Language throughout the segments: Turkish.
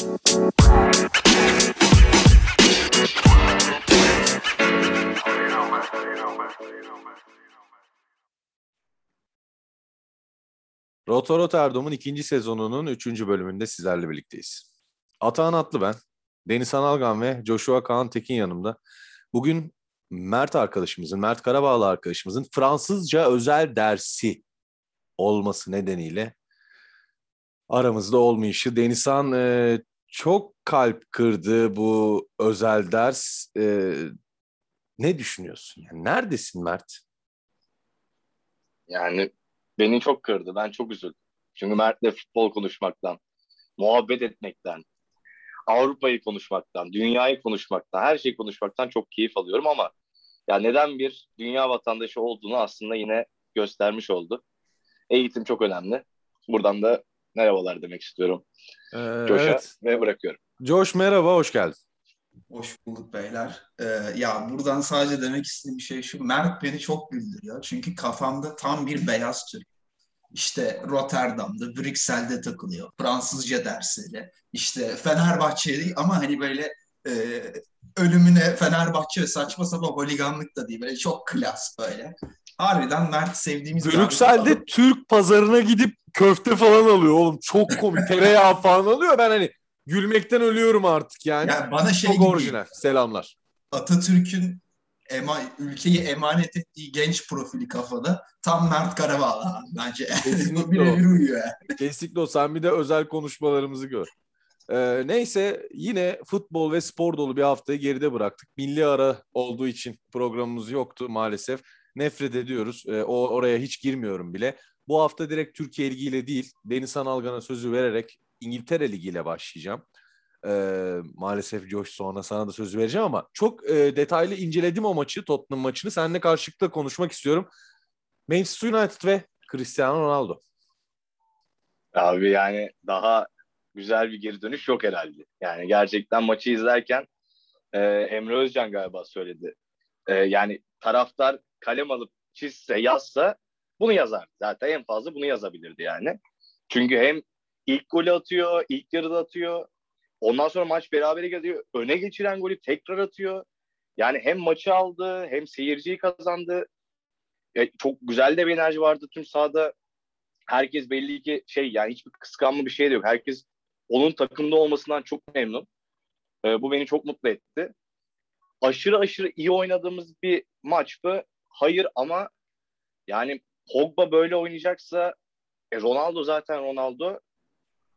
Roto Rotterdam'ın ikinci sezonunun üçüncü bölümünde sizlerle birlikteyiz. Atahan Atlı ben, Deniz Analgan ve Joshua Kaan Tekin yanımda. Bugün Mert arkadaşımızın, Mert Karabağlı arkadaşımızın Fransızca özel dersi olması nedeniyle aramızda olmayışı. Denizhan e, çok kalp kırdı bu özel ders. E, ne düşünüyorsun? Yani neredesin Mert? Yani beni çok kırdı. Ben çok üzüldüm. Çünkü Mert'le futbol konuşmaktan, muhabbet etmekten, Avrupa'yı konuşmaktan, dünyayı konuşmaktan, her şeyi konuşmaktan çok keyif alıyorum ama ya neden bir dünya vatandaşı olduğunu aslında yine göstermiş oldu. Eğitim çok önemli. Buradan da merhabalar demek istiyorum. Ee, Josh'a evet. ve bırakıyorum. Josh merhaba, hoş geldin. Hoş bulduk beyler. Ee, ya buradan sadece demek istediğim şey şu. Mert beni çok güldürüyor. Çünkü kafamda tam bir beyaz Türk. İşte Rotterdam'da, Brüksel'de takılıyor. Fransızca dersleri. İşte Fenerbahçeli ama hani böyle e, ölümüne Fenerbahçe saçma sapan holiganlık da değil. Böyle çok klas böyle. Harbiden Mert sevdiğimiz Brüksel'de Türk pazarına gidip köfte falan alıyor oğlum. Çok komik. Tereyağı falan alıyor. Ben hani gülmekten ölüyorum artık yani. yani bana şey Çok gibi, orijinal. Selamlar. Atatürk'ün ema, ülkeyi emanet ettiği genç profili kafada tam Mert Karabağlı bence. Kesinlikle birebir uyuyor yani. Kesinlikle o. Sen bir de özel konuşmalarımızı gör. Ee, neyse yine futbol ve spor dolu bir haftayı geride bıraktık. Milli ara olduğu için programımız yoktu maalesef. Nefret ediyoruz. Ee, o oraya hiç girmiyorum bile. Bu hafta direkt Türkiye Ligi ile değil, Deniz Analgan'a sözü vererek İngiltere Ligi ile başlayacağım. Ee, maalesef Josh sonra sana da sözü vereceğim ama çok e, detaylı inceledim o maçı, Tottenham maçını. Seninle karşılıklı konuşmak istiyorum. Manchester United ve Cristiano Ronaldo. Abi yani daha güzel bir geri dönüş yok herhalde. Yani gerçekten maçı izlerken e, Emre Özcan galiba söyledi. E, yani taraftar kalem alıp çizse yazsa bunu yazar. Zaten en fazla bunu yazabilirdi yani. Çünkü hem ilk golü atıyor, ilk yarıda atıyor. Ondan sonra maç berabere geliyor. Öne geçiren golü tekrar atıyor. Yani hem maçı aldı hem seyirciyi kazandı. Ya çok güzel de bir enerji vardı tüm sahada. Herkes belli ki şey yani hiçbir kıskanma bir şey de yok. Herkes onun takımda olmasından çok memnun. Ee, bu beni çok mutlu etti. Aşırı aşırı iyi oynadığımız bir maç mı? Hayır ama yani Pogba böyle oynayacaksa e, Ronaldo zaten Ronaldo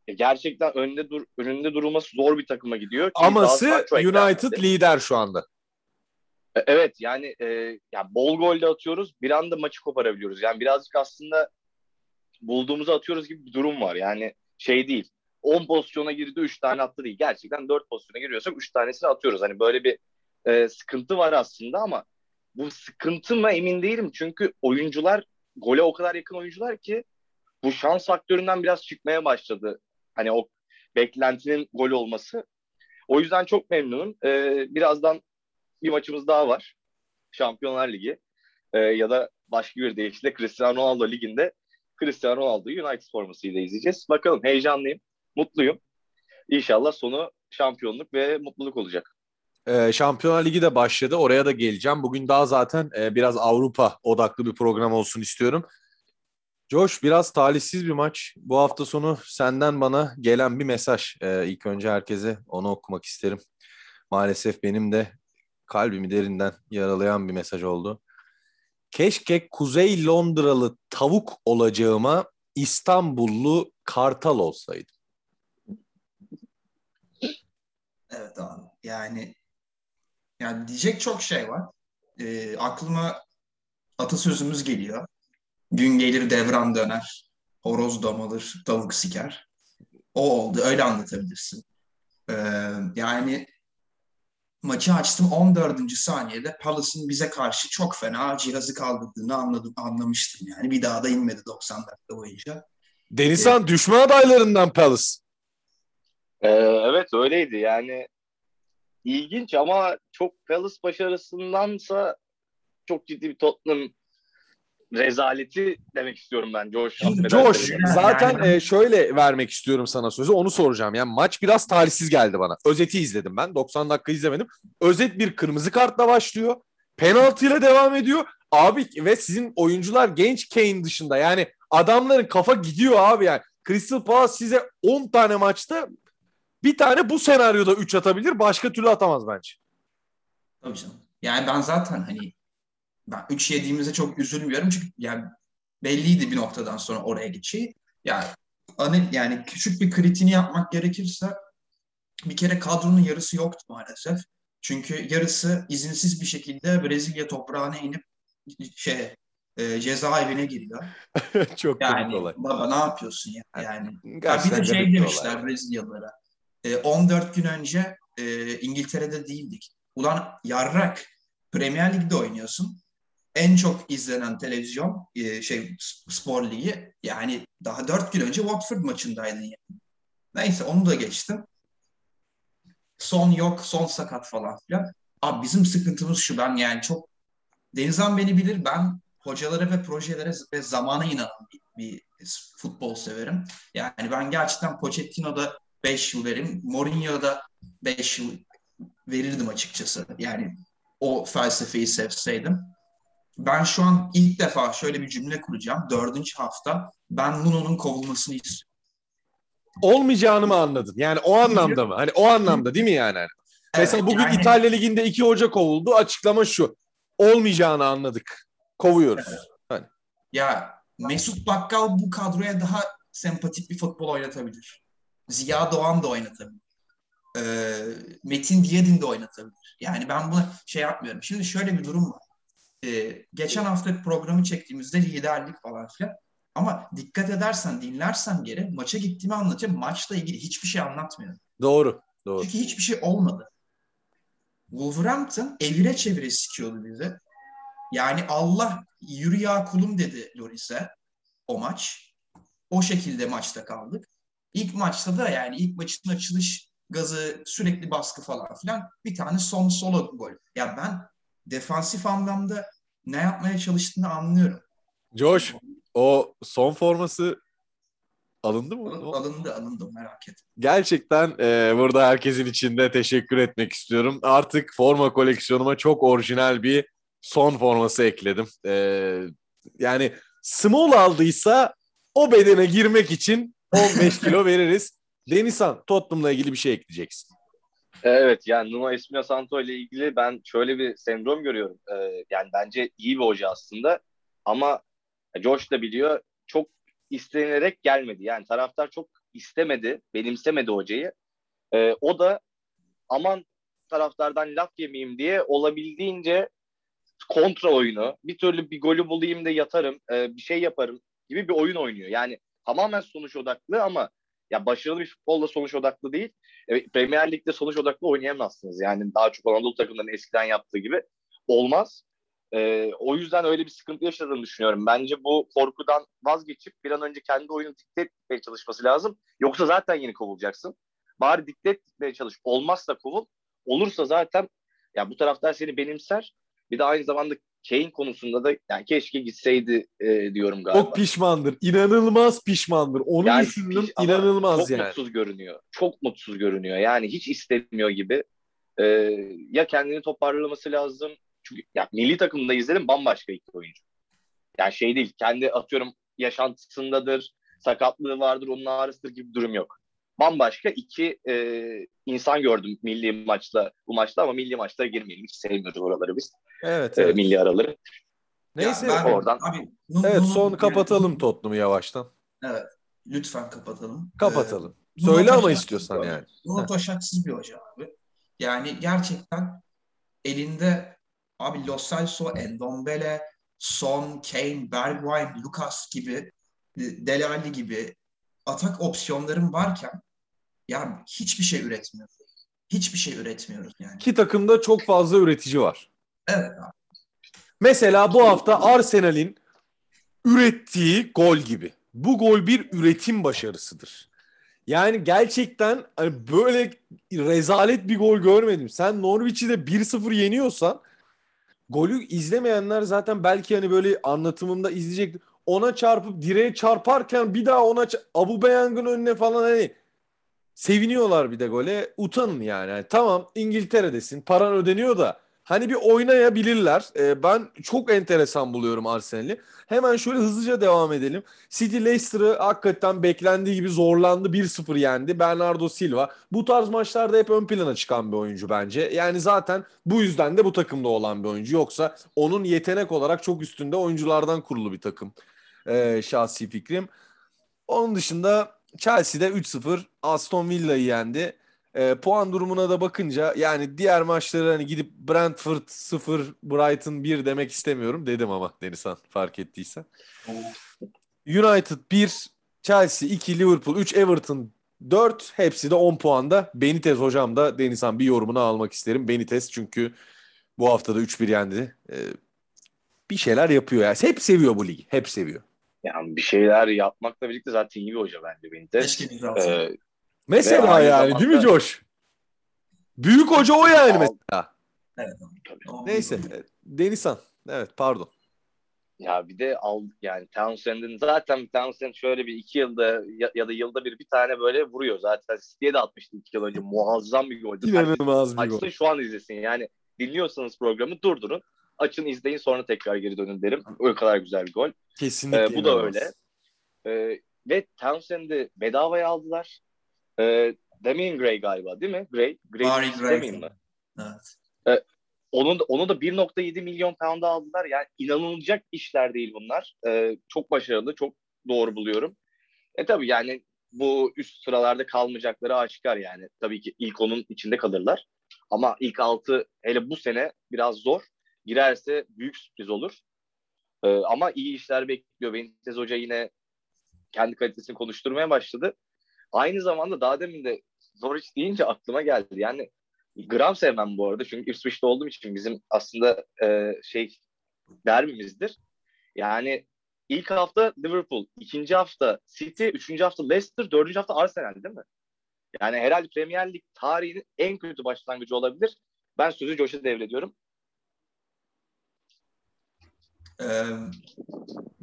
e, gerçekten önünde dur önünde durulması zor bir takıma gidiyor. Aması United lider şu anda. E, evet yani e, yani bol gol de atıyoruz. Bir anda maçı koparabiliyoruz. Yani birazcık aslında bulduğumuzu atıyoruz gibi bir durum var. Yani şey değil. 10 pozisyona girdi 3 tane attı değil. Gerçekten 4 pozisyona giriyorsak 3 tanesini atıyoruz. Hani böyle bir e, sıkıntı var aslında ama bu sıkıntı mı emin değilim. Çünkü oyuncular gole o kadar yakın oyuncular ki bu şans faktöründen biraz çıkmaya başladı. Hani o beklentinin gol olması. O yüzden çok memnunum. Ee, birazdan bir maçımız daha var. Şampiyonlar Ligi. Ee, ya da başka bir deyişle Cristiano Ronaldo Ligi'nde Cristiano Ronaldo'yu United formasıyla izleyeceğiz. Bakalım heyecanlıyım, mutluyum. İnşallah sonu şampiyonluk ve mutluluk olacak. Ee, Şampiyonlar Ligi de başladı. Oraya da geleceğim. Bugün daha zaten e, biraz Avrupa odaklı bir program olsun istiyorum. Josh biraz talihsiz bir maç. Bu hafta sonu senden bana gelen bir mesaj. Ee, ilk önce herkese onu okumak isterim. Maalesef benim de kalbimi derinden yaralayan bir mesaj oldu. Keşke Kuzey Londralı tavuk olacağıma İstanbullu kartal olsaydım. Evet abi. Yani yani diyecek çok şey var. E, aklıma atasözümüz geliyor. Gün gelir devran döner. Horoz domalır, tavuk siker. O oldu. Öyle anlatabilirsin. E, yani maçı açtım 14. saniyede Palace'ın bize karşı çok fena cihazı kaldırdığını anladım, anlamıştım yani. Bir daha da inmedi 90 dakika boyunca. Denizhan ee, düşman adaylarından Palace. Ee, evet öyleydi yani ilginç ama çok Palace başarısındansa çok ciddi bir Tottenham rezaleti demek istiyorum ben Josh. Josh zaten e, şöyle vermek istiyorum sana sözü onu soracağım. Yani maç biraz talihsiz geldi bana. Özeti izledim ben 90 dakika izlemedim. Özet bir kırmızı kartla başlıyor. Penaltıyla devam ediyor. Abi ve sizin oyuncular genç Kane dışında yani adamların kafa gidiyor abi yani. Crystal Palace size 10 tane maçta bir tane bu senaryoda 3 atabilir. Başka türlü atamaz bence. Tabii canım. Yani ben zaten hani ben 3 yediğimizde çok üzülmüyorum çünkü yani belliydi bir noktadan sonra oraya gideceği. Yani hani yani küçük bir kritini yapmak gerekirse bir kere kadronun yarısı yoktu maalesef. Çünkü yarısı izinsiz bir şekilde Brezilya toprağına inip şey e, cezaevine giriyor. Çok yani olay. baba ne yapıyorsun ya? Yani Gerçekten ya bir de şey demişler. Brezilyalılara. E, 14 gün önce e, İngiltere'de değildik. Ulan yarrak Premier Lig'de oynuyorsun. En çok izlenen televizyon e, şey spor ligi yani daha 4 gün önce Watford maçındaydın yani. Neyse onu da geçtim. Son yok, son sakat falan filan. Abi bizim sıkıntımız şu ben yani çok Denizhan beni bilir ben hocalara ve projelere ve zamana inanan bir, bir futbol severim. Yani ben gerçekten Pochettino'da 5 yıl veririm. Mourinho'da 5 yıl verirdim açıkçası. Yani o felsefeyi sevseydim. Ben şu an ilk defa şöyle bir cümle kuracağım. Dördüncü hafta ben Nuno'nun kovulmasını istiyorum. Olmayacağını mı anladın? Yani o anlamda mı? Hani o anlamda değil mi yani? Hani Mesela bugün yani- İtalya Ligi'nde iki hoca kovuldu. Açıklama şu. Olmayacağını anladık. Kovuyoruz. Ya Mesut Bakkal bu kadroya daha sempatik bir futbol oynatabilir. Ziya Doğan da oynatabilir. Ee, Metin Diyedin de oynatabilir. Yani ben buna şey yapmıyorum. Şimdi şöyle bir durum var. Ee, geçen hafta programı çektiğimizde liderlik falan filan. Ama dikkat edersen, dinlersen geri maça gittiğimi anlatacağım. Maçla ilgili hiçbir şey anlatmıyorum. Doğru. Doğru. Çünkü hiçbir şey olmadı. Wolverhampton evire çevire sikiyordu bizi. Yani Allah yürü ya kulum dedi Loris'e o maç. O şekilde maçta kaldık. İlk maçta da yani ilk maçın açılış gazı sürekli baskı falan filan bir tane son solo gol. Ya ben defansif anlamda ne yapmaya çalıştığını anlıyorum. Josh o son forması alındı mı? Alındı alındı merak et. Gerçekten e, burada herkesin içinde teşekkür etmek istiyorum. Artık forma koleksiyonuma çok orijinal bir son forması ekledim. E, yani small aldıysa o bedene girmek için 15 kilo veririz. Denizhan Tottenham'la ilgili bir şey ekleyeceksin. Evet yani Nuno Espirito Santo ile ilgili ben şöyle bir sendrom görüyorum. Ee, yani bence iyi bir hoca aslında ama Josh da biliyor çok istenerek gelmedi. Yani taraftar çok istemedi, benimsemedi hocayı. Ee, o da aman taraftardan laf yemeyeyim diye olabildiğince kontra oyunu, bir türlü bir golü bulayım da yatarım, e, bir şey yaparım gibi bir oyun oynuyor. Yani tamamen sonuç odaklı ama ya başarılı bir futbolla sonuç odaklı değil. E, Premier Lig'de sonuç odaklı oynayamazsınız. Yani daha çok Anadolu takımlarının eskiden yaptığı gibi olmaz. E, o yüzden öyle bir sıkıntı yaşadığını düşünüyorum. Bence bu korkudan vazgeçip bir an önce kendi oyunu dikte etmeye çalışması lazım. Yoksa zaten yeni kovulacaksın. Bari dikte etmeye çalış. Olmazsa kovul. Olursa zaten ya bu taraftar seni benimser. Bir de aynı zamanda Kane konusunda da yani keşke gitseydi e, diyorum galiba. Çok pişmandır. İnanılmaz pişmandır. Onu Yani düşündüm. piş- inanılmaz çok yani. mutsuz görünüyor. Çok mutsuz görünüyor. Yani hiç istemiyor gibi. Ee, ya kendini toparlaması lazım. Çünkü ya milli takımda izledim bambaşka iki oyuncu. Yani şey değil. Kendi atıyorum yaşantısındadır, sakatlığı vardır, onun ağrısıdır gibi bir durum yok. Bambaşka iki e, insan gördüm milli maçta bu maçta ama milli maçlara girmeyelim. Hiç sevmiyoruz oraları biz. Evet, e, evet. milli araları. Neyse. Ya ben- oradan. Abi, Nu- Evet son kapatalım Tottenham'ı yavaştan. Evet. Lütfen kapatalım. Kapatalım. Ee, Söyle ama istiyorsan bir yani. Nuno taşaksız bir hoca abi. Yani gerçekten elinde abi Lo Celso, Endombele, Son, Kane, Bergwijn, Lucas gibi Dele Alli gibi atak opsiyonların varken ya hiçbir şey üretmiyoruz. Hiçbir şey üretmiyoruz yani. İki takımda çok fazla üretici var. Evet abi. Mesela bu hafta Arsenal'in ürettiği gol gibi. Bu gol bir üretim başarısıdır. Yani gerçekten hani böyle rezalet bir gol görmedim. Sen Norwich'i de 1-0 yeniyorsan golü izlemeyenler zaten belki hani böyle anlatımımda izleyecek. Ona çarpıp direğe çarparken bir daha ona Abu Beyang'ın önüne falan hani seviniyorlar bir de gole. Utanın yani. yani tamam İngiltere'desin. Paran ödeniyor da hani bir oynayabilirler. Ee, ben çok enteresan buluyorum Arsenal'i. Hemen şöyle hızlıca devam edelim. City Leicester'ı hakikaten beklendiği gibi zorlandı. 1-0 yendi. Bernardo Silva. Bu tarz maçlarda hep ön plana çıkan bir oyuncu bence. Yani zaten bu yüzden de bu takımda olan bir oyuncu. Yoksa onun yetenek olarak çok üstünde oyunculardan kurulu bir takım. Ee, şahsi fikrim. Onun dışında Chelsea'de 3-0 Aston Villa'yı yendi. E, puan durumuna da bakınca yani diğer maçları hani gidip Brentford 0, Brighton 1 demek istemiyorum dedim ama Denizhan fark ettiysen. United 1, Chelsea 2, Liverpool 3, Everton 4 hepsi de 10 puanda. Benitez hocam da Denizhan bir yorumunu almak isterim. Benitez çünkü bu haftada 3-1 yendi. Ee, bir şeyler yapıyor yani. Hep seviyor bu ligi. Hep seviyor. Yani bir şeyler yapmakla birlikte zaten iyi bir hoca bence Benitez. Keşke biz. Ee, mesela yani zamanda... değil mi Josh? Büyük hoca o yani mesela. Evet. Tabii. Neyse. Denizhan. Evet pardon. Ya bir de al yani Townsend'in zaten Townsend şöyle bir iki yılda ya, ya da yılda bir bir tane böyle vuruyor. Zaten City'ye de atmıştı iki yıl önce. Muazzam bir goldü. İnanılmaz bir gol. Açsın şu an izlesin. Yani dinliyorsanız programı durdurun. Açın izleyin sonra tekrar geri dönün derim. O kadar güzel bir gol. Kesinlikle. Ee, bu da öyle. Ee, ve Townsend'i bedavaya aldılar. Ee, Damian Gray galiba değil mi? Gray. Gray Barry Gray. Damian mı? Evet. Ee, onun da, onu da 1.7 milyon pound'a aldılar. Yani inanılacak işler değil bunlar. Ee, çok başarılı, çok doğru buluyorum. E tabii yani bu üst sıralarda kalmayacakları aşikar yani. Tabii ki ilk onun içinde kalırlar. Ama ilk altı hele bu sene biraz zor. Girerse büyük sürpriz olur. Ee, ama iyi işler bekliyor. Benitez Hoca yine kendi kalitesini konuşturmaya başladı. Aynı zamanda daha demin de Norwich deyince aklıma geldi. Yani gram sevmem bu arada. Çünkü Ipswich'te olduğum için bizim aslında e, şey derbimizdir. Yani ilk hafta Liverpool, ikinci hafta City, üçüncü hafta Leicester, dördüncü hafta Arsenal değil mi? Yani herhalde Premier Lig tarihinin en kötü başlangıcı olabilir. Ben sözü Josh'a devrediyorum. Ee,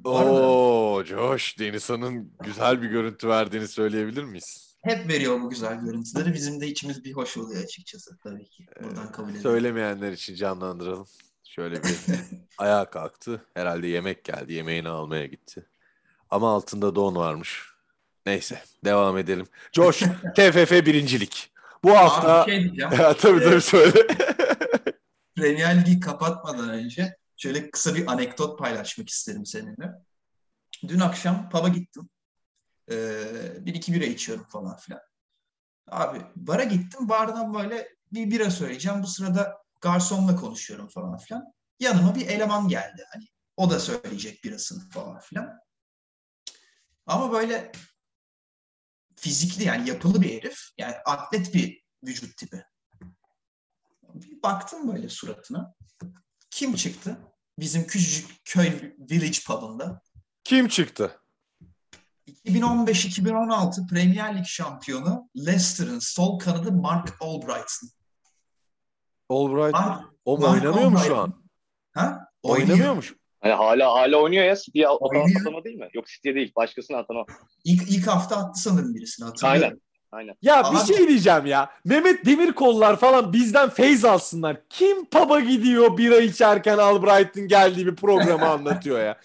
Oo, Josh Denizhan'ın güzel bir görüntü verdiğini söyleyebilir miyiz? hep veriyor bu güzel görüntüleri. Bizim de içimiz bir hoş oluyor açıkçası tabii ki. Buradan kabul edelim. Söylemeyenler için canlandıralım. Şöyle bir ayağa kalktı. Herhalde yemek geldi. Yemeğini almaya gitti. Ama altında don varmış. Neyse devam edelim. Josh TFF birincilik. Bu hafta... Abi şey diyeceğim. tabii tabii söyle. Premier Ligi kapatmadan önce şöyle kısa bir anekdot paylaşmak isterim seninle. Dün akşam pub'a gittim. Ee, bir iki bira içiyorum falan filan. Abi bara gittim. Bardan böyle bir bira söyleyeceğim. Bu sırada garsonla konuşuyorum falan filan. Yanıma bir eleman geldi. Hani o da söyleyecek birasını falan filan. Ama böyle fizikli yani yapılı bir herif. Yani atlet bir vücut tipi. Bir baktım böyle suratına. Kim çıktı? Bizim küçücük köy village pub'ında. Kim çıktı? 2015-2016 Premier Lig şampiyonu Leicester'ın sol kanadı Mark Albrighton. Albright. Mark, O mu Mark oynamıyor mu şu an? Ha? Oynamıyormuş. Hani hala hala oynuyor ya City'ye at- Oynuyor. atama değil mi? Yok City'ye değil. Başkasına atama. İlk, ilk hafta attı sanırım birisini hatırlıyorum. Aynen. Aynen. Ya Abi- bir şey diyeceğim ya. Mehmet Demirkollar falan bizden feyz alsınlar. Kim pub'a gidiyor bira içerken Albright'ın geldiği bir programı anlatıyor ya.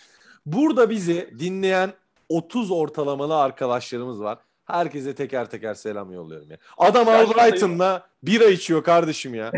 Burada bizi dinleyen 30 ortalamalı arkadaşlarımız var. Herkese teker teker selam yolluyorum ya. Adam Albright'ınla bira içiyor kardeşim ya.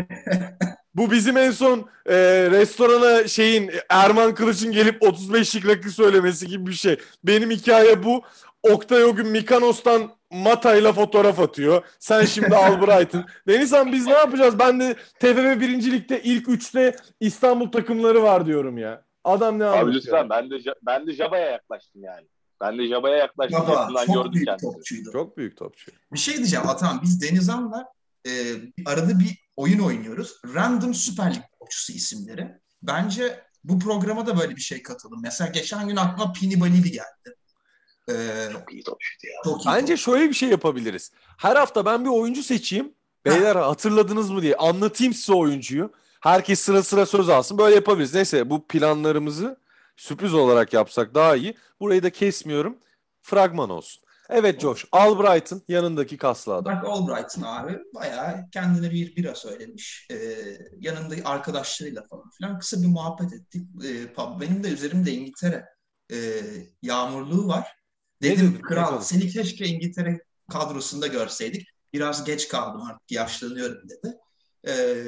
Bu bizim en son e, restorana şeyin Erman Kılıç'ın gelip 35'lik rakı söylemesi gibi bir şey. Benim hikaye bu. Oktay o gün Mikanos'tan Mata'yla fotoğraf atıyor. Sen şimdi Albright'ın. Denizhan biz ne yapacağız? Ben de TFF birincilikte ilk üçte İstanbul takımları var diyorum ya. Adam ne Abi anlatıyor? lütfen ben de ben de Jaba'ya yaklaştım yani. Ben de Jaba'ya yaklaştım. Yakından çok gördüm büyük kendisini. topçuydu. Çok büyük topçu. Bir şey diyeceğim Atan. Biz Denizhan'la e, arada bir oyun oynuyoruz. Random Süper Lig topçusu isimleri. Bence bu programa da böyle bir şey katalım. Mesela geçen gün aklıma Pini Balili geldi. Ee, Çok iyi topçuydu ya. çok iyi Bence topçu. şöyle bir şey yapabiliriz. Her hafta ben bir oyuncu seçeyim. Beyler hatırladınız mı diye anlatayım size oyuncuyu. Herkes sıra sıra söz alsın. Böyle yapabiliriz. Neyse bu planlarımızı sürpriz olarak yapsak daha iyi. Burayı da kesmiyorum. Fragman olsun. Evet Josh, Albright'ın yanındaki kaslı adam. Bak Albright'ın abi bayağı kendine bir bira söylemiş. Ee, yanında arkadaşlarıyla falan filan kısa bir muhabbet ettik. Ee, benim de üzerimde İngiltere e, yağmurluğu var. Dedim dedi, kral seni keşke İngiltere kadrosunda görseydik. Biraz geç kaldım artık yaşlanıyorum dedi. Ee,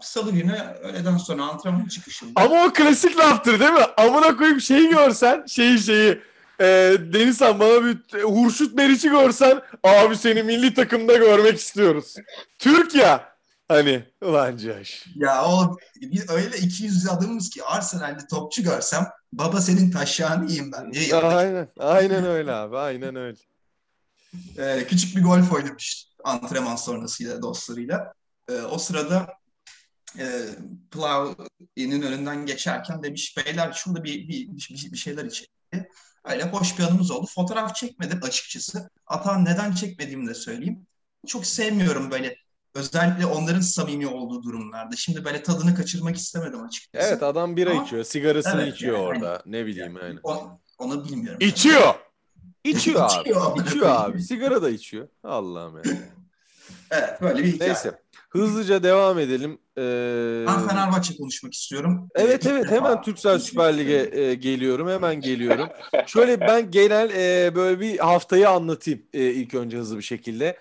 Salı günü öğleden sonra antrenman çıkışında. Ama o klasik laftır değil mi? Amına koyayım şeyi görsen şeyi şeyi e, Denizhan bana bir Hurşut Meriç'i görsen abi seni milli takımda görmek istiyoruz. Türk ya. Hani ulan Caş. Ya oğlum biz öyle 200 adımız ki Arsenal'de topçu görsem baba senin taşağını yiyeyim ben. Niye aynen, aynen öyle abi aynen öyle. Ee, küçük bir golf oynamış antrenman sonrasıyla dostlarıyla. Ee, o sırada e, Plow'in önünden geçerken demiş beyler şurada bir, bir, bir, bir şeyler içelim Öyle hoş bir anımız oldu. Fotoğraf çekmedim açıkçası. Hatta neden çekmediğimi de söyleyeyim. Çok sevmiyorum böyle özellikle onların samimi olduğu durumlarda. Şimdi böyle tadını kaçırmak istemedim açıkçası. Evet adam bira Ama, içiyor. Sigarasını evet, içiyor yani, orada. Hani, ne bileyim yani. O, onu bilmiyorum. İçiyor. İçiyor abi. içiyor, içiyor abi. Sigara da içiyor. Allah'ım yani. evet böyle bir hikaye. Neyse. Hızlıca devam edelim. Ee... Ben Fenerbahçe konuşmak istiyorum. Evet evet hemen Türksel Süper Lig'e e, geliyorum. Hemen geliyorum. Şöyle ben genel e, böyle bir haftayı anlatayım e, ilk önce hızlı bir şekilde.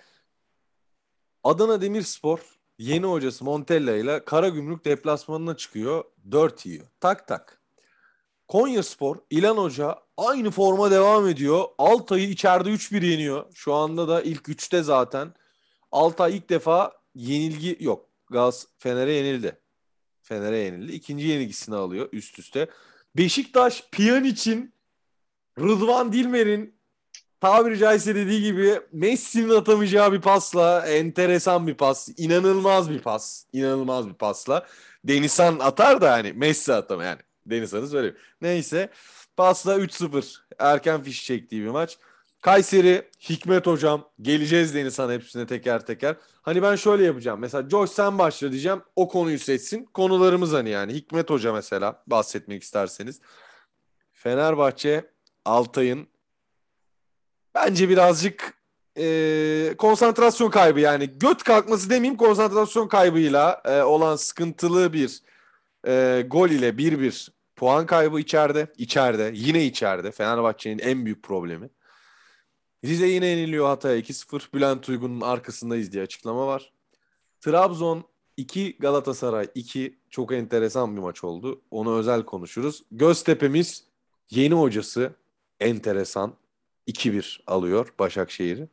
Adana Demirspor yeni hocası Montella ile Karagümrük deplasmanına çıkıyor. 4 yiyor. Tak tak. Konya Spor, İlan Hoca aynı forma devam ediyor. Altay'ı içeride 3-1 yeniyor. Şu anda da ilk 3'te zaten. Altay ilk defa yenilgi yok. Gaz Fener'e yenildi. Fener'e yenildi. İkinci yenilgisini alıyor üst üste. Beşiktaş için Rıdvan Dilmer'in tabiri caizse dediği gibi Messi'nin atamayacağı bir pasla enteresan bir pas. inanılmaz bir pas. inanılmaz bir pasla. Denizhan atar da hani Messi atama yani. Denizhan'ı söyleyeyim. Neyse. Pasla 3-0 erken fiş çektiği bir maç. Kayseri, Hikmet hocam geleceğiz Denizhan hepsine teker teker. Hani ben şöyle yapacağım. Mesela Josh sen başla diyeceğim. O konuyu seçsin. Konularımız hani yani. Hikmet hoca mesela bahsetmek isterseniz. Fenerbahçe Altay'ın bence birazcık e, konsantrasyon kaybı yani göt kalkması demeyeyim konsantrasyon kaybıyla e, olan sıkıntılı bir e, gol ile 1-1 puan kaybı içeride. içeride yine içeride Fenerbahçe'nin en büyük problemi. Rize yine yeniliyor Hatay'a 2-0. Bülent Uygun'un arkasındayız diye açıklama var. Trabzon 2 Galatasaray 2 çok enteresan bir maç oldu. Onu özel konuşuruz. Göztepe'miz yeni hocası enteresan 2-1 alıyor Başakşehir'i.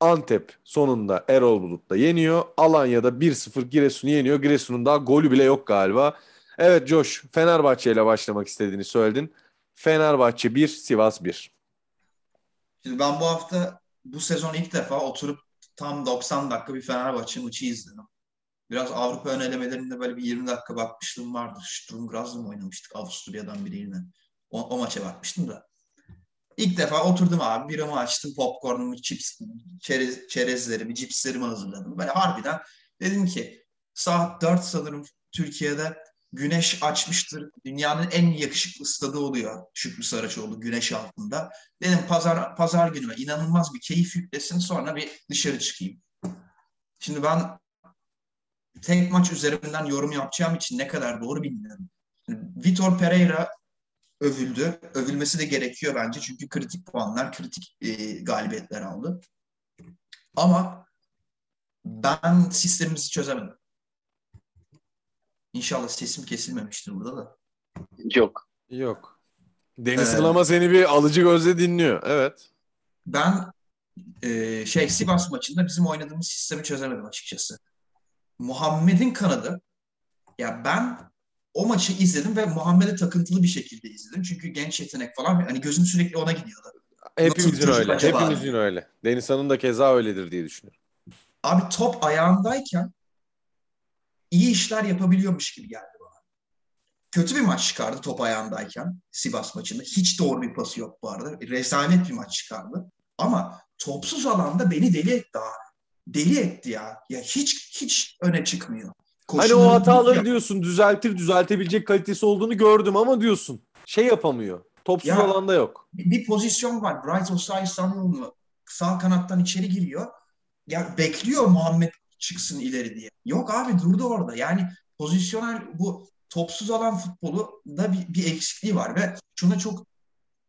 Antep sonunda Erol Bulut'ta yeniyor. Alanya'da 1-0 Giresun'u yeniyor. Giresun'un daha golü bile yok galiba. Evet Josh Fenerbahçe ile başlamak istediğini söyledin. Fenerbahçe 1, Sivas 1. Şimdi ben bu hafta bu sezon ilk defa oturup tam 90 dakika bir Fenerbahçe maçı izledim. Biraz Avrupa ön elemelerinde böyle bir 20 dakika bakmışlığım vardır. Sturm Graz'la mı oynamıştık Avusturya'dan biriyle? O, o maça bakmıştım da. İlk defa oturdum abi biramı açtım popcornumu, chips, çerez, çerezlerimi, cipslerimi hazırladım. Böyle harbiden dedim ki saat 4 sanırım Türkiye'de güneş açmıştır. Dünyanın en yakışıklı stadı oluyor Şükrü Saraçoğlu güneş altında. Dedim pazar pazar günüme inanılmaz bir keyif yüklesin sonra bir dışarı çıkayım. Şimdi ben tek maç üzerinden yorum yapacağım için ne kadar doğru bilmiyorum. Vitor Pereira övüldü. Övülmesi de gerekiyor bence çünkü kritik puanlar, kritik e, galibiyetler aldı. Ama ben sistemimizi çözemedim. İnşallah sesim kesilmemiştir burada da. Yok. Yok. Deniz ee, seni bir alıcı gözle dinliyor. Evet. Ben e, şey Sivas maçında bizim oynadığımız sistemi çözemedim açıkçası. Muhammed'in kanadı ya ben o maçı izledim ve Muhammed'e takıntılı bir şekilde izledim. Çünkü genç yetenek falan hani gözüm sürekli ona gidiyordu. Hepimizin öyle. Hepimizin öyle. Denizhan'ın da keza öyledir diye düşünüyorum. Abi top ayağındayken iyi işler yapabiliyormuş gibi geldi bana. Kötü bir maç çıkardı top ayağındayken Sivas maçında. Hiç doğru bir pası yok bu arada. Rezalet bir maç çıkardı. Ama topsuz alanda beni deli etti abi. Deli etti ya. Ya hiç hiç öne çıkmıyor. Hani o hataları diyorsun düzeltir düzeltebilecek kalitesi olduğunu gördüm ama diyorsun şey yapamıyor. Topsuz ya, alanda yok. Bir, bir pozisyon var. Bright Osay Samuel'u sağ kanattan içeri giriyor. Ya bekliyor Muhammed çıksın ileri diye. Yok abi durdu orada. Yani pozisyonel bu topsuz alan futbolu da bir, bir eksikliği var ve şuna çok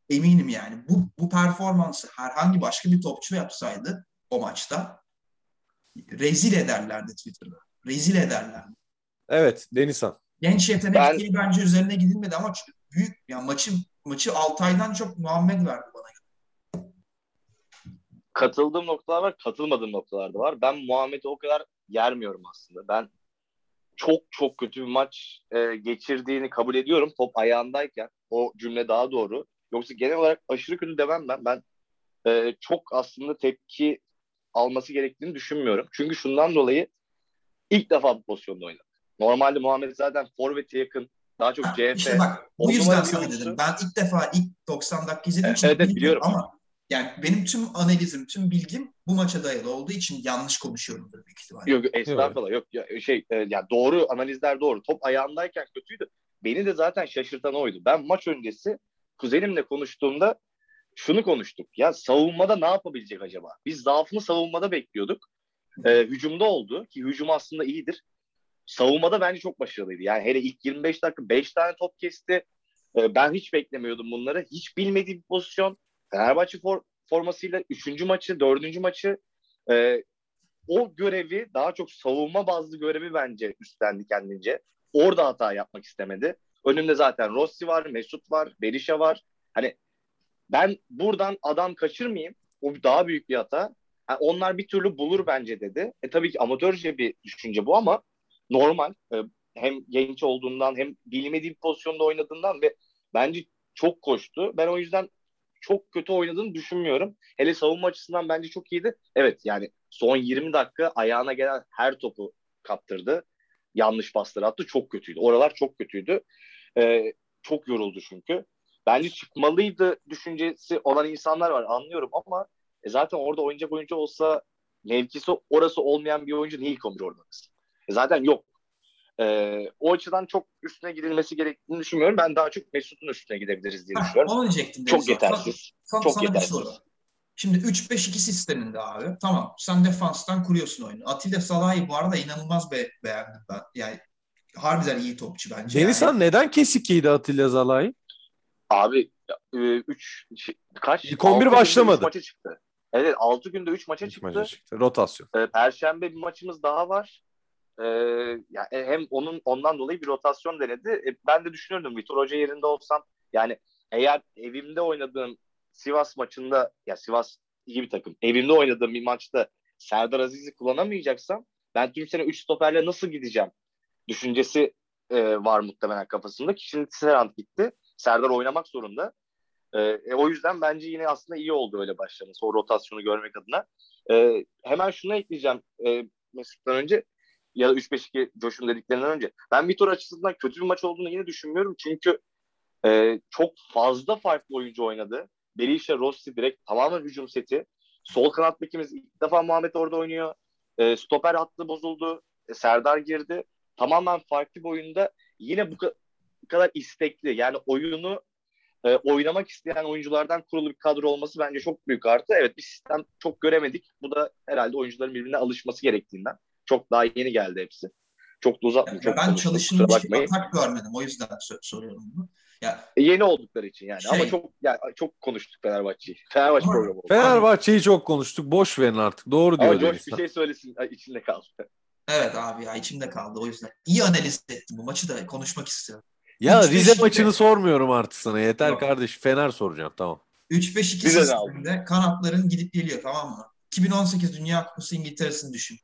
eminim yani. Bu, bu performansı herhangi başka bir topçu yapsaydı o maçta rezil ederlerdi Twitter'da. Rezil ederlerdi. Evet Denizhan. Genç yetenek ben... bence üzerine gidilmedi ama büyük yani maçın maçı Altay'dan çok Muhammed verdi bana. Katıldığım noktalar var, katılmadığım noktalar da var. Ben Muhammed'i o kadar yermiyorum aslında. Ben çok çok kötü bir maç e, geçirdiğini kabul ediyorum top ayağındayken. O cümle daha doğru. Yoksa genel olarak aşırı kötü demem ben. Ben e, çok aslında tepki alması gerektiğini düşünmüyorum. Çünkü şundan dolayı ilk defa bu pozisyonda oynadı. Normalde Muhammed zaten forvete yakın. Daha çok CF. İşte bak bu yüzden sana dedim. Ben ilk defa ilk 90 dakika izlediğim için evet, evet, biliyorum. ama yani benim tüm analizim, tüm bilgim bu maça dayalı olduğu için yanlış konuşuyorumdur büyük ihtimalle. Yok estağfurullah yok. Ya, şey e, ya doğru analizler doğru. Top ayağındayken kötüydü. Beni de zaten şaşırtan oydu. Ben maç öncesi kuzenimle konuştuğumda şunu konuştuk. Ya savunmada ne yapabilecek acaba? Biz zaafını savunmada bekliyorduk. Ee, hücumda oldu ki hücum aslında iyidir. Savunmada bence çok başarılıydı. Yani hele ilk 25 dakika 5 tane top kesti. Ee, ben hiç beklemiyordum bunları. Hiç bilmediğim bir pozisyon. Fenerbahçe for, formasıyla 3. maçı, 4. maçı e, o görevi daha çok savunma bazlı görevi bence üstlendi kendince. Orada hata yapmak istemedi. Önümde zaten Rossi var, Mesut var, Berisha var. Hani ben buradan adam kaçırmayayım. O daha büyük bir hata. Yani onlar bir türlü bulur bence dedi. E tabii ki amatörce bir düşünce bu ama normal. E, hem genç olduğundan hem bilmediği bir pozisyonda oynadığından ve bence çok koştu. Ben o yüzden çok kötü oynadığını düşünmüyorum. Hele savunma açısından bence çok iyiydi. Evet yani son 20 dakika ayağına gelen her topu kaptırdı. Yanlış pasları attı. Çok kötüydü. Oralar çok kötüydü. Ee, çok yoruldu çünkü. Bence çıkmalıydı düşüncesi olan insanlar var. Anlıyorum ama e zaten orada oynayacak oyuncu olsa mevkisi orası olmayan bir oyuncu niye ilk 11 orada? E zaten yok. Ee, o açıdan çok üstüne gidilmesi gerektiğini düşünmüyorum. Ben daha çok Mesut'un üstüne gidebiliriz diye düşünüyorum. Onu diyecektim. Çok yetersiz. Sana, çok sana yetersiz. Şimdi 3-5-2 sisteminde abi. Tamam sen defanstan kuruyorsun oyunu. Atilla Salah'ı bu arada inanılmaz be beğendim ben. Yani harbiden iyi topçu bence. Denizhan yani. neden kesik yedi Atilla Salah'ı? Abi 3 e, kaç? İlk 11 başlamadı. Maça çıktı. Evet 6 günde 3 maça çıktı. Maça çıktı. Rotasyon. Ee, Perşembe bir maçımız daha var. Ee, yani hem onun ondan dolayı bir rotasyon denedi. E, ben de düşünürdüm Vitor Hoca yerinde olsam yani eğer evimde oynadığım Sivas maçında ya Sivas iyi bir takım. Evimde oynadığım bir maçta Serdar Aziz'i kullanamayacaksam ben tüm sene 3 stoperle nasıl gideceğim düşüncesi e, var muhtemelen kafasında ki şimdi Serant gitti. Serdar oynamak zorunda. E, e, o yüzden bence yine aslında iyi oldu öyle başlaması. O rotasyonu görmek adına. E, hemen şunu ekleyeceğim e, Mesut'tan önce ya da 3-5-2 Coş'un dediklerinden önce. Ben Vitor açısından kötü bir maç olduğunu yine düşünmüyorum. Çünkü e, çok fazla farklı oyuncu oynadı. Berisha, Rossi direkt tamamen hücum seti. Sol kanat bekimiz ilk defa Muhammed orada oynuyor. E, stoper hattı bozuldu. E, Serdar girdi. Tamamen farklı bir oyunda yine bu kadar istekli. Yani oyunu e, oynamak isteyen oyunculardan kurulu bir kadro olması bence çok büyük artı. Evet bir sistem çok göremedik. Bu da herhalde oyuncuların birbirine alışması gerektiğinden. Çok daha yeni geldi hepsi. Çok da uzatmayayım. çok ben çalışılmış bir atak görmedim. O yüzden soruyorum bunu. Ya, e, yeni oldukları için yani. Şey, Ama çok yani çok konuştuk Fenerbahçe'yi. Fenerbahçe Ama, programı oldu. Fenerbahçe'yi çok konuştuk. Boş verin artık. Doğru diyor. Ama Coş bir şey söylesin. içinde kaldı. Evet abi ya içimde kaldı o yüzden. İyi analiz ettim bu maçı da konuşmak istiyorum. Ya 3 Rize maçını sormuyorum artık sana. Yeter Yok. kardeş. Fener soracağım tamam. 3-5-2 sisteminde kanatların gidip geliyor tamam mı? 2018 Dünya Kupası İngiltere'sini düşün.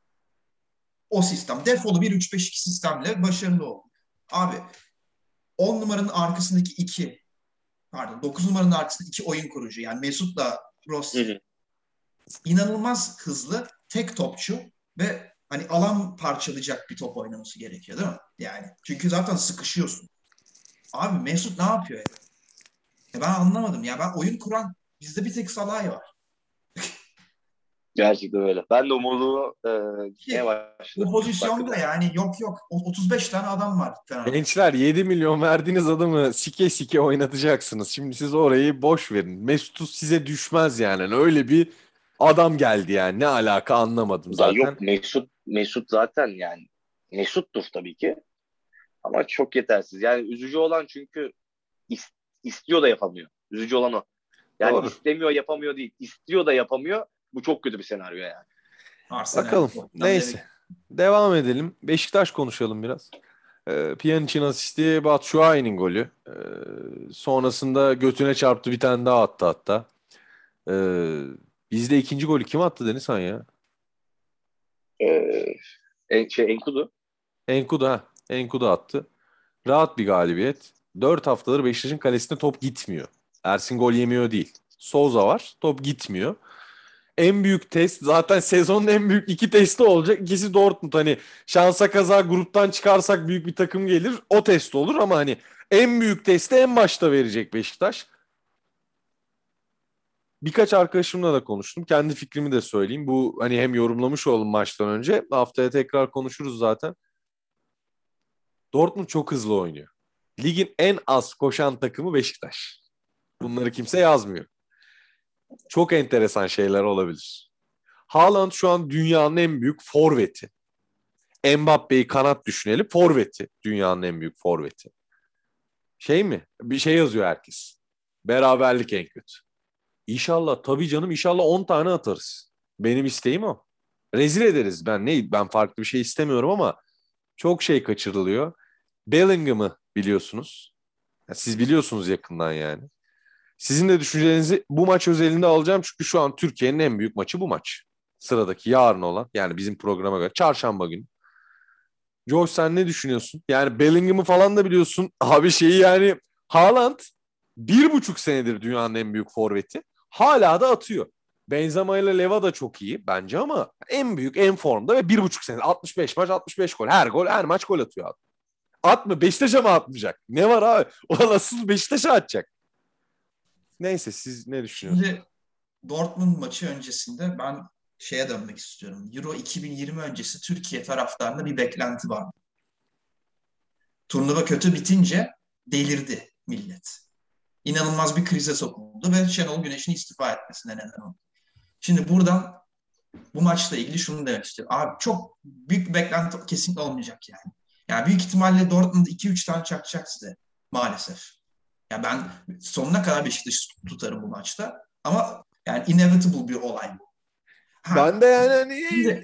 O sistem. Defolu bir 3-5-2 sistemle başarılı oldu. Abi 10 numaranın arkasındaki iki pardon 9 numaranın arkasındaki iki oyun kurucu yani Mesut'la Rossi inanılmaz hızlı tek topçu ve hani alan parçalayacak bir top oynaması gerekiyor değil mi? Yani çünkü zaten sıkışıyorsun. Abi Mesut ne yapıyor ya? ya ben anlamadım ya ben oyun kuran bizde bir tek Salay var. Gerçekten öyle. Ben de umudumu e, başladım. Bu pozisyonda yani yok yok 35 tane adam var. Gençler 7 milyon verdiğiniz adamı sike sike oynatacaksınız. Şimdi siz orayı boş verin. Mesut size düşmez yani. Öyle bir adam geldi yani. Ne alaka anlamadım zaten. Ya yok Mesut Mesut zaten yani Mesut'tur tabii ki. Ama çok yetersiz. Yani üzücü olan çünkü is, istiyor da yapamıyor. Üzücü olan o. Yani Doğru. istemiyor yapamıyor değil. İstiyor da yapamıyor. Bu çok kötü bir senaryo yani. Arsenal Bakalım. Neyse. Devam edelim. Beşiktaş konuşalım biraz. Ee, Pjanic'in asisti Batshuayi'nin golü. Ee, sonrasında götüne çarptı bir tane daha attı hatta. Ee, bizde ikinci golü kim attı Denizhan ya? Ee, en, şey Enkudu. Enkudu ha. Enkudu attı. Rahat bir galibiyet. Dört haftadır Beşiktaş'ın kalesine top gitmiyor. Ersin gol yemiyor değil. Souza var. Top gitmiyor en büyük test zaten sezonun en büyük iki testi olacak. İkisi Dortmund hani şansa kaza gruptan çıkarsak büyük bir takım gelir o test olur ama hani en büyük testi en başta verecek Beşiktaş. Birkaç arkadaşımla da konuştum. Kendi fikrimi de söyleyeyim. Bu hani hem yorumlamış oldum maçtan önce. Haftaya tekrar konuşuruz zaten. Dortmund çok hızlı oynuyor. Ligin en az koşan takımı Beşiktaş. Bunları kimse yazmıyor çok enteresan şeyler olabilir. Haaland şu an dünyanın en büyük forveti. Mbappe'yi kanat düşünelim. Forveti. Dünyanın en büyük forveti. Şey mi? Bir şey yazıyor herkes. Beraberlik en kötü. İnşallah tabii canım inşallah 10 tane atarız. Benim isteğim o. Rezil ederiz. Ben ne ben farklı bir şey istemiyorum ama çok şey kaçırılıyor. Bellingham'ı biliyorsunuz. Siz biliyorsunuz yakından yani. Sizin de düşüncelerinizi bu maç özelinde alacağım çünkü şu an Türkiye'nin en büyük maçı bu maç. Sıradaki yarın olan yani bizim programa göre çarşamba günü. Josh sen ne düşünüyorsun? Yani Bellingham'ı falan da biliyorsun. Abi şeyi yani Haaland bir buçuk senedir dünyanın en büyük forveti. Hala da atıyor. Benzema ile Leva da çok iyi bence ama en büyük, en formda ve bir buçuk sene 65 maç 65 gol. Her gol, her maç gol atıyor abi. Atma Beşiktaş'a mı atmayacak? Ne var abi? O nasıl Beşiktaş'a atacak. Neyse siz ne düşünüyorsunuz? Şimdi Dortmund maçı öncesinde ben şeye dönmek istiyorum. Euro 2020 öncesi Türkiye taraftarında bir beklenti var. Turnuva kötü bitince delirdi millet. İnanılmaz bir krize sokuldu ve Şenol Güneş'in istifa etmesine neden oldu. Şimdi buradan bu maçla ilgili şunu demek istiyorum. Abi çok büyük beklenti kesinlikle olmayacak yani. Yani büyük ihtimalle Dortmund 2-3 tane çakacak size maalesef. Ya ben sonuna kadar Beşiktaş'ı tutarım bu maçta. Ama yani inevitable bir olay bu. Ha. Ben de yani hani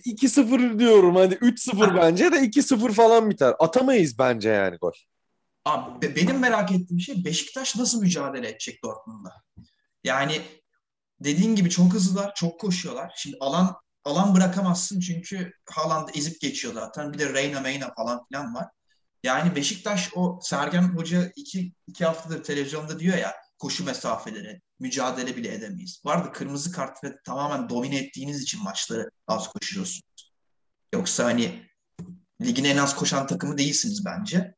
2-0 diyorum. Hani 3-0 bence de 2-0 falan biter. Atamayız bence yani gol. Abi benim merak ettiğim şey Beşiktaş nasıl mücadele edecek Dortmund'la? Yani dediğin gibi çok hızlılar, çok koşuyorlar. Şimdi alan alan bırakamazsın çünkü Haaland ezip geçiyor zaten. Bir de Reyna Meyna falan filan var. Yani Beşiktaş o Sergen Hoca iki, iki haftadır televizyonda diyor ya koşu mesafeleri, mücadele bile edemeyiz. Vardı kırmızı kart ve tamamen domine ettiğiniz için maçları az koşuyorsunuz. Yoksa hani ligin en az koşan takımı değilsiniz bence.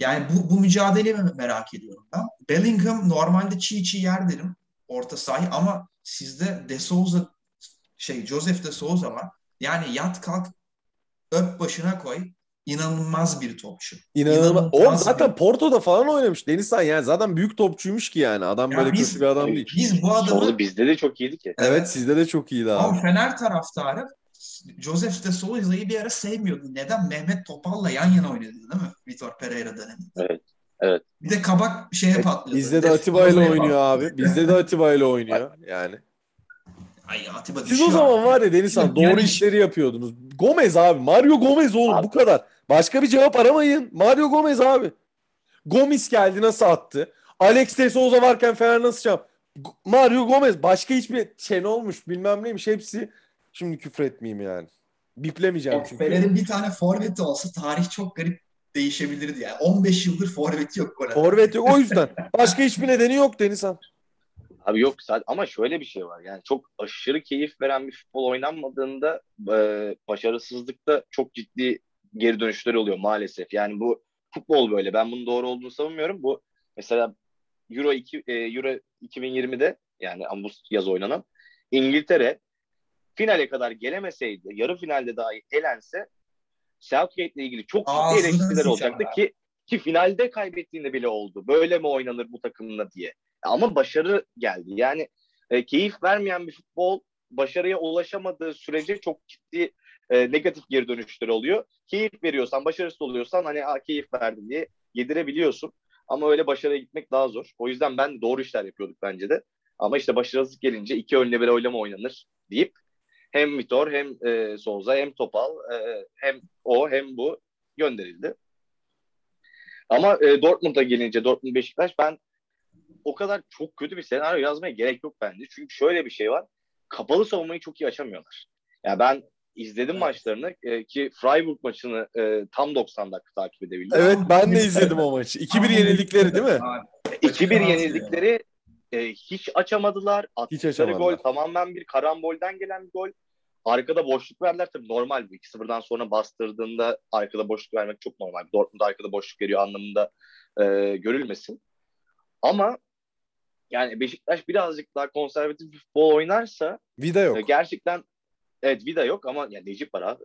Yani bu, bu mücadeleyi merak ediyorum ben. Bellingham normalde çiğ çiğ yer derim orta sahi ama sizde De Souza şey Joseph De Souza var. Yani yat kalk öp başına koy inanılmaz bir topçu. İnanılmaz. O zaten bir... Porto'da falan oynamış Denizhan yani zaten büyük topçuymuş ki yani. Adam ya böyle biz, kötü bir adam değil. Biz bu adamı Sonra bizde de çok iyiydi ki. Evet, evet sizde de çok iyiydi abi. Ama Fener taraftarı Joseph de Souza'yı bir ara sevmiyordu. Neden? Mehmet Topal'la yan yana oynadı değil mi? Vitor Pereira döneminde. Evet. Evet. Bir de kabak şeye patlıyordu. Bizde de Atiba ile oynuyor abi. Bizde de Atiba ile oynuyor yani. Ay Atiba Siz o zaman var ya Denizhan doğru yani... işleri yapıyordunuz. Gomez abi. Mario Gomez oğlum abi. bu kadar. Başka bir cevap aramayın. Mario Gomez abi. Gomis geldi nasıl attı? Alex de Souza varken Fener nasıl çap? Mario Gomez başka hiçbir şey ne olmuş bilmem neymiş hepsi. Şimdi küfür etmeyeyim yani. Biplemeyeceğim çünkü. Fener'in bir tane forveti olsa tarih çok garip değişebilirdi yani. 15 yıldır forveti yok. Forvet yok o yüzden. Başka hiçbir nedeni yok Denizhan. Abi yok sadece ama şöyle bir şey var. Yani çok aşırı keyif veren bir futbol oynanmadığında e, başarısızlıkta çok ciddi geri dönüşleri oluyor maalesef. Yani bu futbol böyle. Ben bunun doğru olduğunu savunmuyorum. Bu mesela Euro 2 e, Euro 2020'de yani bu yaz oynanan İngiltere finale kadar gelemeseydi, yarı finalde dahi elense Southgate ile ilgili çok ciddi eleştiriler olacaktı ki ki finalde kaybettiğinde bile oldu. Böyle mi oynanır bu takımla diye. Ama başarı geldi. Yani e, keyif vermeyen bir futbol başarıya ulaşamadığı sürece çok ciddi e, negatif geri dönüşleri oluyor. Keyif veriyorsan, başarısız oluyorsan hani "Aa, keyif verdim diye yedirebiliyorsun. Ama öyle başarıya gitmek daha zor. O yüzden ben doğru işler yapıyorduk bence de. Ama işte başarısızlık gelince iki önle bir oylama oynanır deyip hem Vitor hem e, Souza hem Topal e, hem o hem bu gönderildi. Ama e, Dortmund'a gelince Dortmund Beşiktaş ben o kadar çok kötü bir senaryo yazmaya gerek yok bence. Çünkü şöyle bir şey var. Kapalı savunmayı çok iyi açamıyorlar. Yani ben izledim Evet. maçlarını e, ki Freiburg maçını e, tam 90 dakika takip edebildim. Evet ben de izledim o maçı. 2-1 yenildikleri değil mi? Abi, 2-1 yenildikleri e, hiç açamadılar. Hiç Attıkları açamadılar. gol tamamen bir karambolden gelen bir gol. Arkada boşluk verdiler. Tabii normal bu. 2-0'dan sonra bastırdığında arkada boşluk vermek çok normal. Dortmund arkada boşluk veriyor anlamında e, görülmesin. Ama yani Beşiktaş birazcık daha konservatif bir futbol oynarsa Vida yok. gerçekten evet Vida yok ama ya Necip var abi.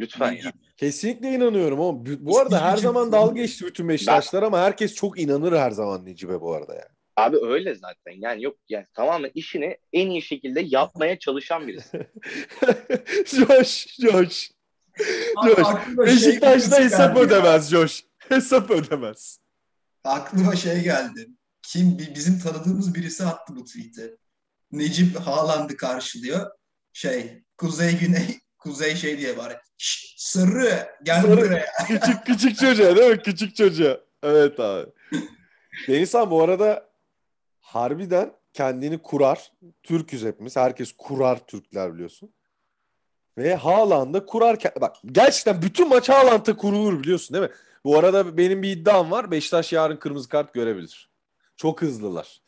Lütfen ya. Kesinlikle inanıyorum ama bu- arada her zaman dalga geçti bütün Beşiktaşlar ama herkes çok inanır her zaman Necip'e bu arada yani. Abi öyle zaten. Yani yok yani tamamen işini en iyi şekilde yapmaya çalışan birisi. Josh, Josh. Josh, şey Beşiktaş'ta hesap ödemez Josh. Hesap ödemez. Aklıma şey geldi. Kim bi- bizim tanıdığımız birisi attı bu tweet'i. Necip Haaland'ı karşılıyor. Şey, kuzey güney, kuzey şey diye bari. Sarı gel Sarı. buraya. Küçük küçük çocuğa değil mi? Küçük çocuğa. Evet abi. Denizhan bu arada harbiden kendini kurar. Türküz hepimiz. Herkes kurar Türkler biliyorsun. Ve Haaland'da kurar. Bak gerçekten bütün maç Haaland'da kurulur biliyorsun değil mi? Bu arada benim bir iddiam var. Beşiktaş yarın kırmızı kart görebilir. Çok hızlılar.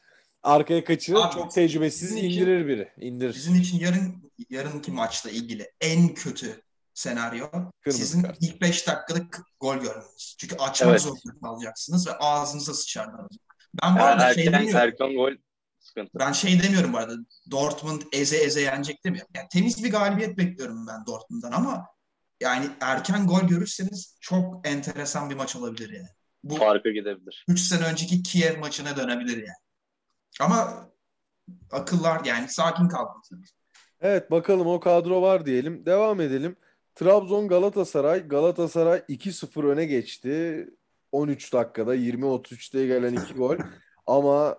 Arkaya kaçırır. Abi, çok tecrübesiz için- indirir biri. İndirir. Bizim için yarın yarınki maçla ilgili en kötü senaryo Kırmızı sizin kart. ilk 5 dakikada k- gol görmeniz. Çünkü açmak Evet. zorunda kalacaksınız ve ağzınıza sıçarlar. Ben bu Yani arada şey demiyorum. erken gol sıkıntı. Ben şey demiyorum bu arada. Dortmund eze eze yenecek demiyorum. Yani temiz bir galibiyet bekliyorum ben Dortmund'dan ama yani erken gol görürseniz çok enteresan bir maç olabilir yani. Bu Farka gidebilir. 3 sene önceki Kiev maçına dönebilir yani. Ama akıllar yani sakin kalmalısınız. Evet bakalım o kadro var diyelim. Devam edelim. Trabzon Galatasaray. Galatasaray 2-0 öne geçti. 13 dakikada 20-33'te gelen 2 gol. Ama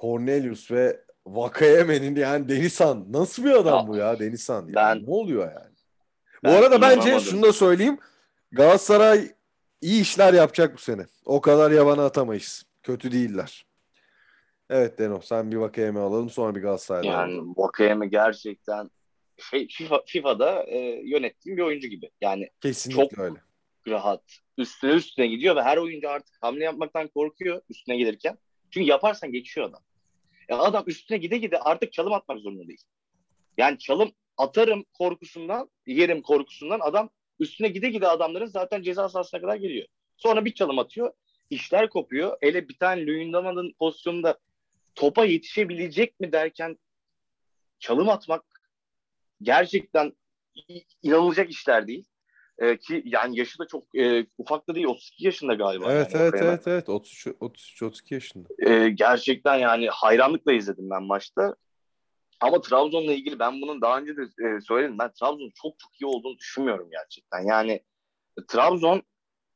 Cornelius ve Vakayeme'nin yani Denizhan nasıl bir adam Ya, bu ya Denizhan ya. ben- ne oluyor yani? Bu arada bence şunu da söyleyeyim. Galatasaray iyi işler yapacak bu sene. O kadar yabana atamayız. Kötü değiller. Evet Deno sen bir Vakayeme alalım sonra bir Galatasaray'da. Yani Vakayeme gerçekten şey, FIFA, FIFA'da e, yönettiğim bir oyuncu gibi. Yani Kesinlikle çok- öyle. rahat. Üstüne üstüne gidiyor ve her oyuncu artık hamle yapmaktan korkuyor üstüne gelirken. Çünkü yaparsan geçiyor adam. Ya adam üstüne gide gide artık çalım atmak zorunda değil. Yani çalım atarım korkusundan, yerim korkusundan adam üstüne gide gide adamların zaten ceza sahasına kadar geliyor. Sonra bir çalım atıyor. işler kopuyor. Hele bir tane Luyendama'nın pozisyonunda topa yetişebilecek mi derken çalım atmak gerçekten inanılacak işler değil. Ee, ki yani yaşı da çok e, ufak da değil 32 yaşında galiba. Evet yani evet evet evet 33 33 32 yaşında. Ee, gerçekten yani hayranlıkla izledim ben maçta. Ama Trabzon'la ilgili ben bunun daha önce de e, söyledim. Ben Trabzon'un çok çok iyi olduğunu düşünmüyorum gerçekten. Yani Trabzon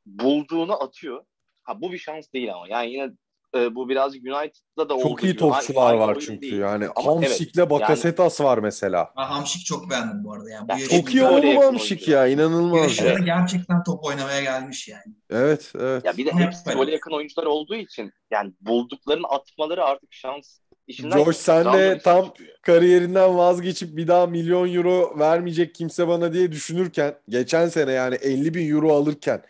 bulduğunu atıyor. Ha bu bir şans değil ama. Yani yine e, bu birazcık United'da da Çok iyi topçular var çünkü değil. yani. Ama Hamsik'le Bakasetas var mesela. Ben Hamşik çok beğendim bu arada. Yani bu Ya Çok iyi yakın Hamsik ya inanılmaz ya. gerçekten top oynamaya gelmiş yani. Evet evet. Ya bir de hepsi böyle. yakın oyuncular olduğu için yani bulduklarını atmaları artık şans işinden. Josh, sen de tam- çıkıyor. Kariyerinden vazgeçip bir daha milyon euro vermeyecek kimse bana diye düşünürken geçen sene yani 50 bin euro alırken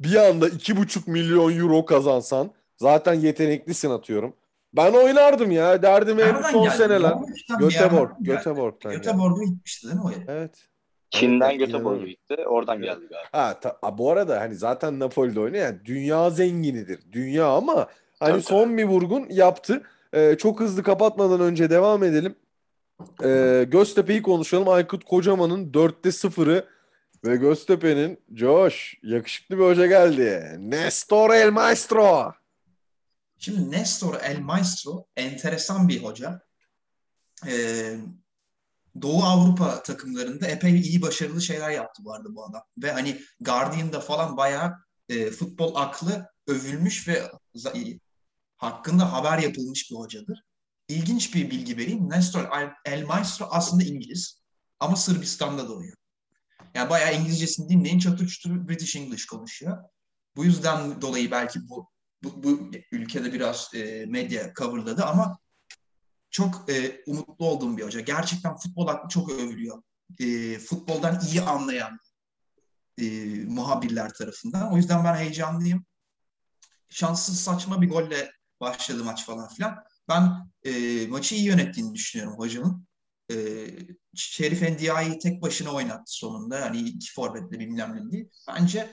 bir anda 2,5 milyon euro kazansan zaten yeteneklisin atıyorum. Ben oynardım ya. Derdim hep son geldi? seneler. Göteborg. Göteborg'dan. Göteborg'a gitmişti değil mi o herif? Evet. Çin'den Evet, Göteborg'a gitti. Oradan Evet. geldi galiba. Ha, ta- bu arada hani zaten Napoli'de oynuyor yani dünya zenginidir. Dünya ama hani Tabii, son bir vurgun yaptı. Ee, çok hızlı kapatmadan önce devam edelim. Ee, Göztepe'yi konuşalım. Aykut Kocaman'ın 4'te 0'ı ve Göztepe'nin Josh yakışıklı bir hoca geldi. Nestor El Maestro. Şimdi Nestor El Maestro enteresan bir hoca. Ee, Doğu Avrupa takımlarında epey iyi başarılı şeyler yaptı bu arada bu adam. Ve hani Guardian'da falan bayağı e, futbol aklı övülmüş ve hakkında haber yapılmış bir hocadır. İlginç bir bilgi vereyim. Nestor El Maestro aslında İngiliz ama Sırbistan'da doğuyor. Yani bayağı İngilizcesini dinleyin çatır çutur British English konuşuyor. Bu yüzden dolayı belki bu bu, bu ülkede biraz e, medya coverladı ama çok e, umutlu olduğum bir hoca. Gerçekten futbol aklı çok övülüyor. E, futboldan iyi anlayan e, muhabirler tarafından. O yüzden ben heyecanlıyım. Şanssız saçma bir golle başladı maç falan filan. Ben e, maçı iyi yönettiğini düşünüyorum hocamın. E, Şerif Endia'yı tek başına oynattı sonunda. Yani iki forvetle bilmem ne değil. Bence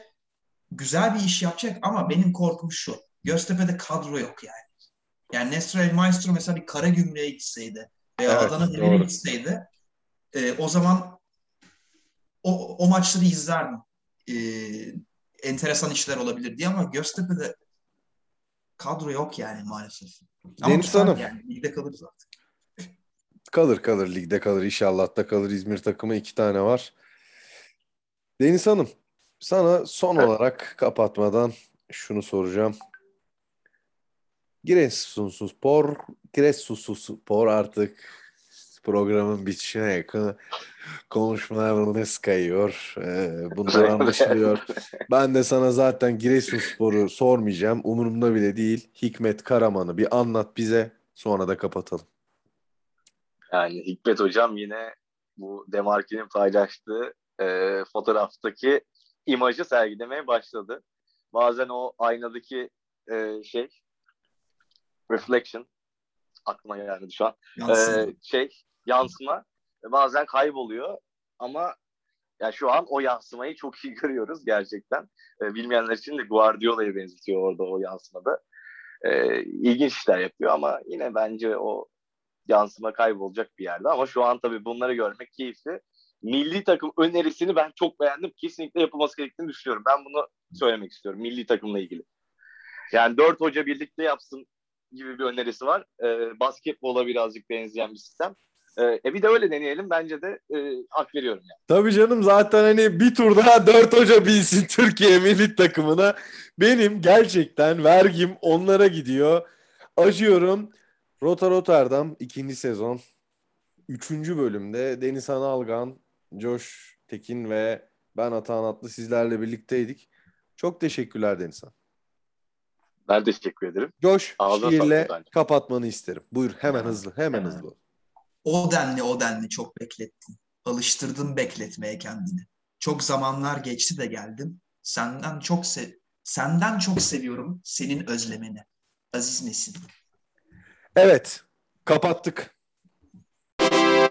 güzel bir iş yapacak ama benim korkum şu. Göztepe'de kadro yok yani. Yani Nestor El Maestro mesela bir kara gümrüğe gitseydi veya evet, Adana Demir'e gitseydi e, o zaman o, o maçları izlerdim. E, enteresan işler olabilir diye ama Göztepe'de kadro yok yani maalesef. Ama Deniz Hanım. Yani, ligde kalırız artık. Kalır kalır ligde kalır inşallah da kalır İzmir takımı iki tane var. Deniz Hanım sana son evet. olarak kapatmadan şunu soracağım. Giresunspor, Giresunspor artık programın bitişine yakın konuşmalarınız kayıyor. Ee, bunlar anlaşılıyor. ben de sana zaten Giresunspor'u sormayacağım. Umurumda bile değil. Hikmet Karaman'ı bir anlat bize. Sonra da kapatalım. Yani Hikmet Hocam yine bu Demarki'nin paylaştığı e, fotoğraftaki imajı sergilemeye başladı. Bazen o aynadaki e, şey reflection aklıma geldi şu an. Ee, şey yansıma bazen kayboluyor ama yani şu an o yansımayı çok iyi görüyoruz gerçekten. Ee, bilmeyenler için de Guardiola'ya benzetiyor orada o yansımada. Ee, ilginç işler yapıyor ama yine bence o yansıma kaybolacak bir yerde. Ama şu an tabii bunları görmek keyifli. Milli takım önerisini ben çok beğendim. Kesinlikle yapılması gerektiğini düşünüyorum. Ben bunu söylemek istiyorum milli takımla ilgili. Yani dört hoca birlikte yapsın gibi bir önerisi var. E, basketbola birazcık benzeyen bir sistem. E, e bir de öyle deneyelim. Bence de e, hak veriyorum yani. Tabii canım zaten hani bir tur daha dört hoca bilsin Türkiye milli takımına. Benim gerçekten vergim onlara gidiyor. Acıyorum. Rota Rotterdam ikinci sezon. Üçüncü bölümde Deniz Algan, Josh Tekin ve ben Atahan Atlı sizlerle birlikteydik. Çok teşekkürler Denizhan. Ben teşekkür ederim. Coş şiirle kapatmanı isterim. Buyur hemen hızlı hemen hızlı. O denli o denli çok beklettin. Alıştırdın bekletmeye kendini. Çok zamanlar geçti de geldim. Senden çok sev senden çok seviyorum senin özlemeni. Aziz Nesin. Evet kapattık.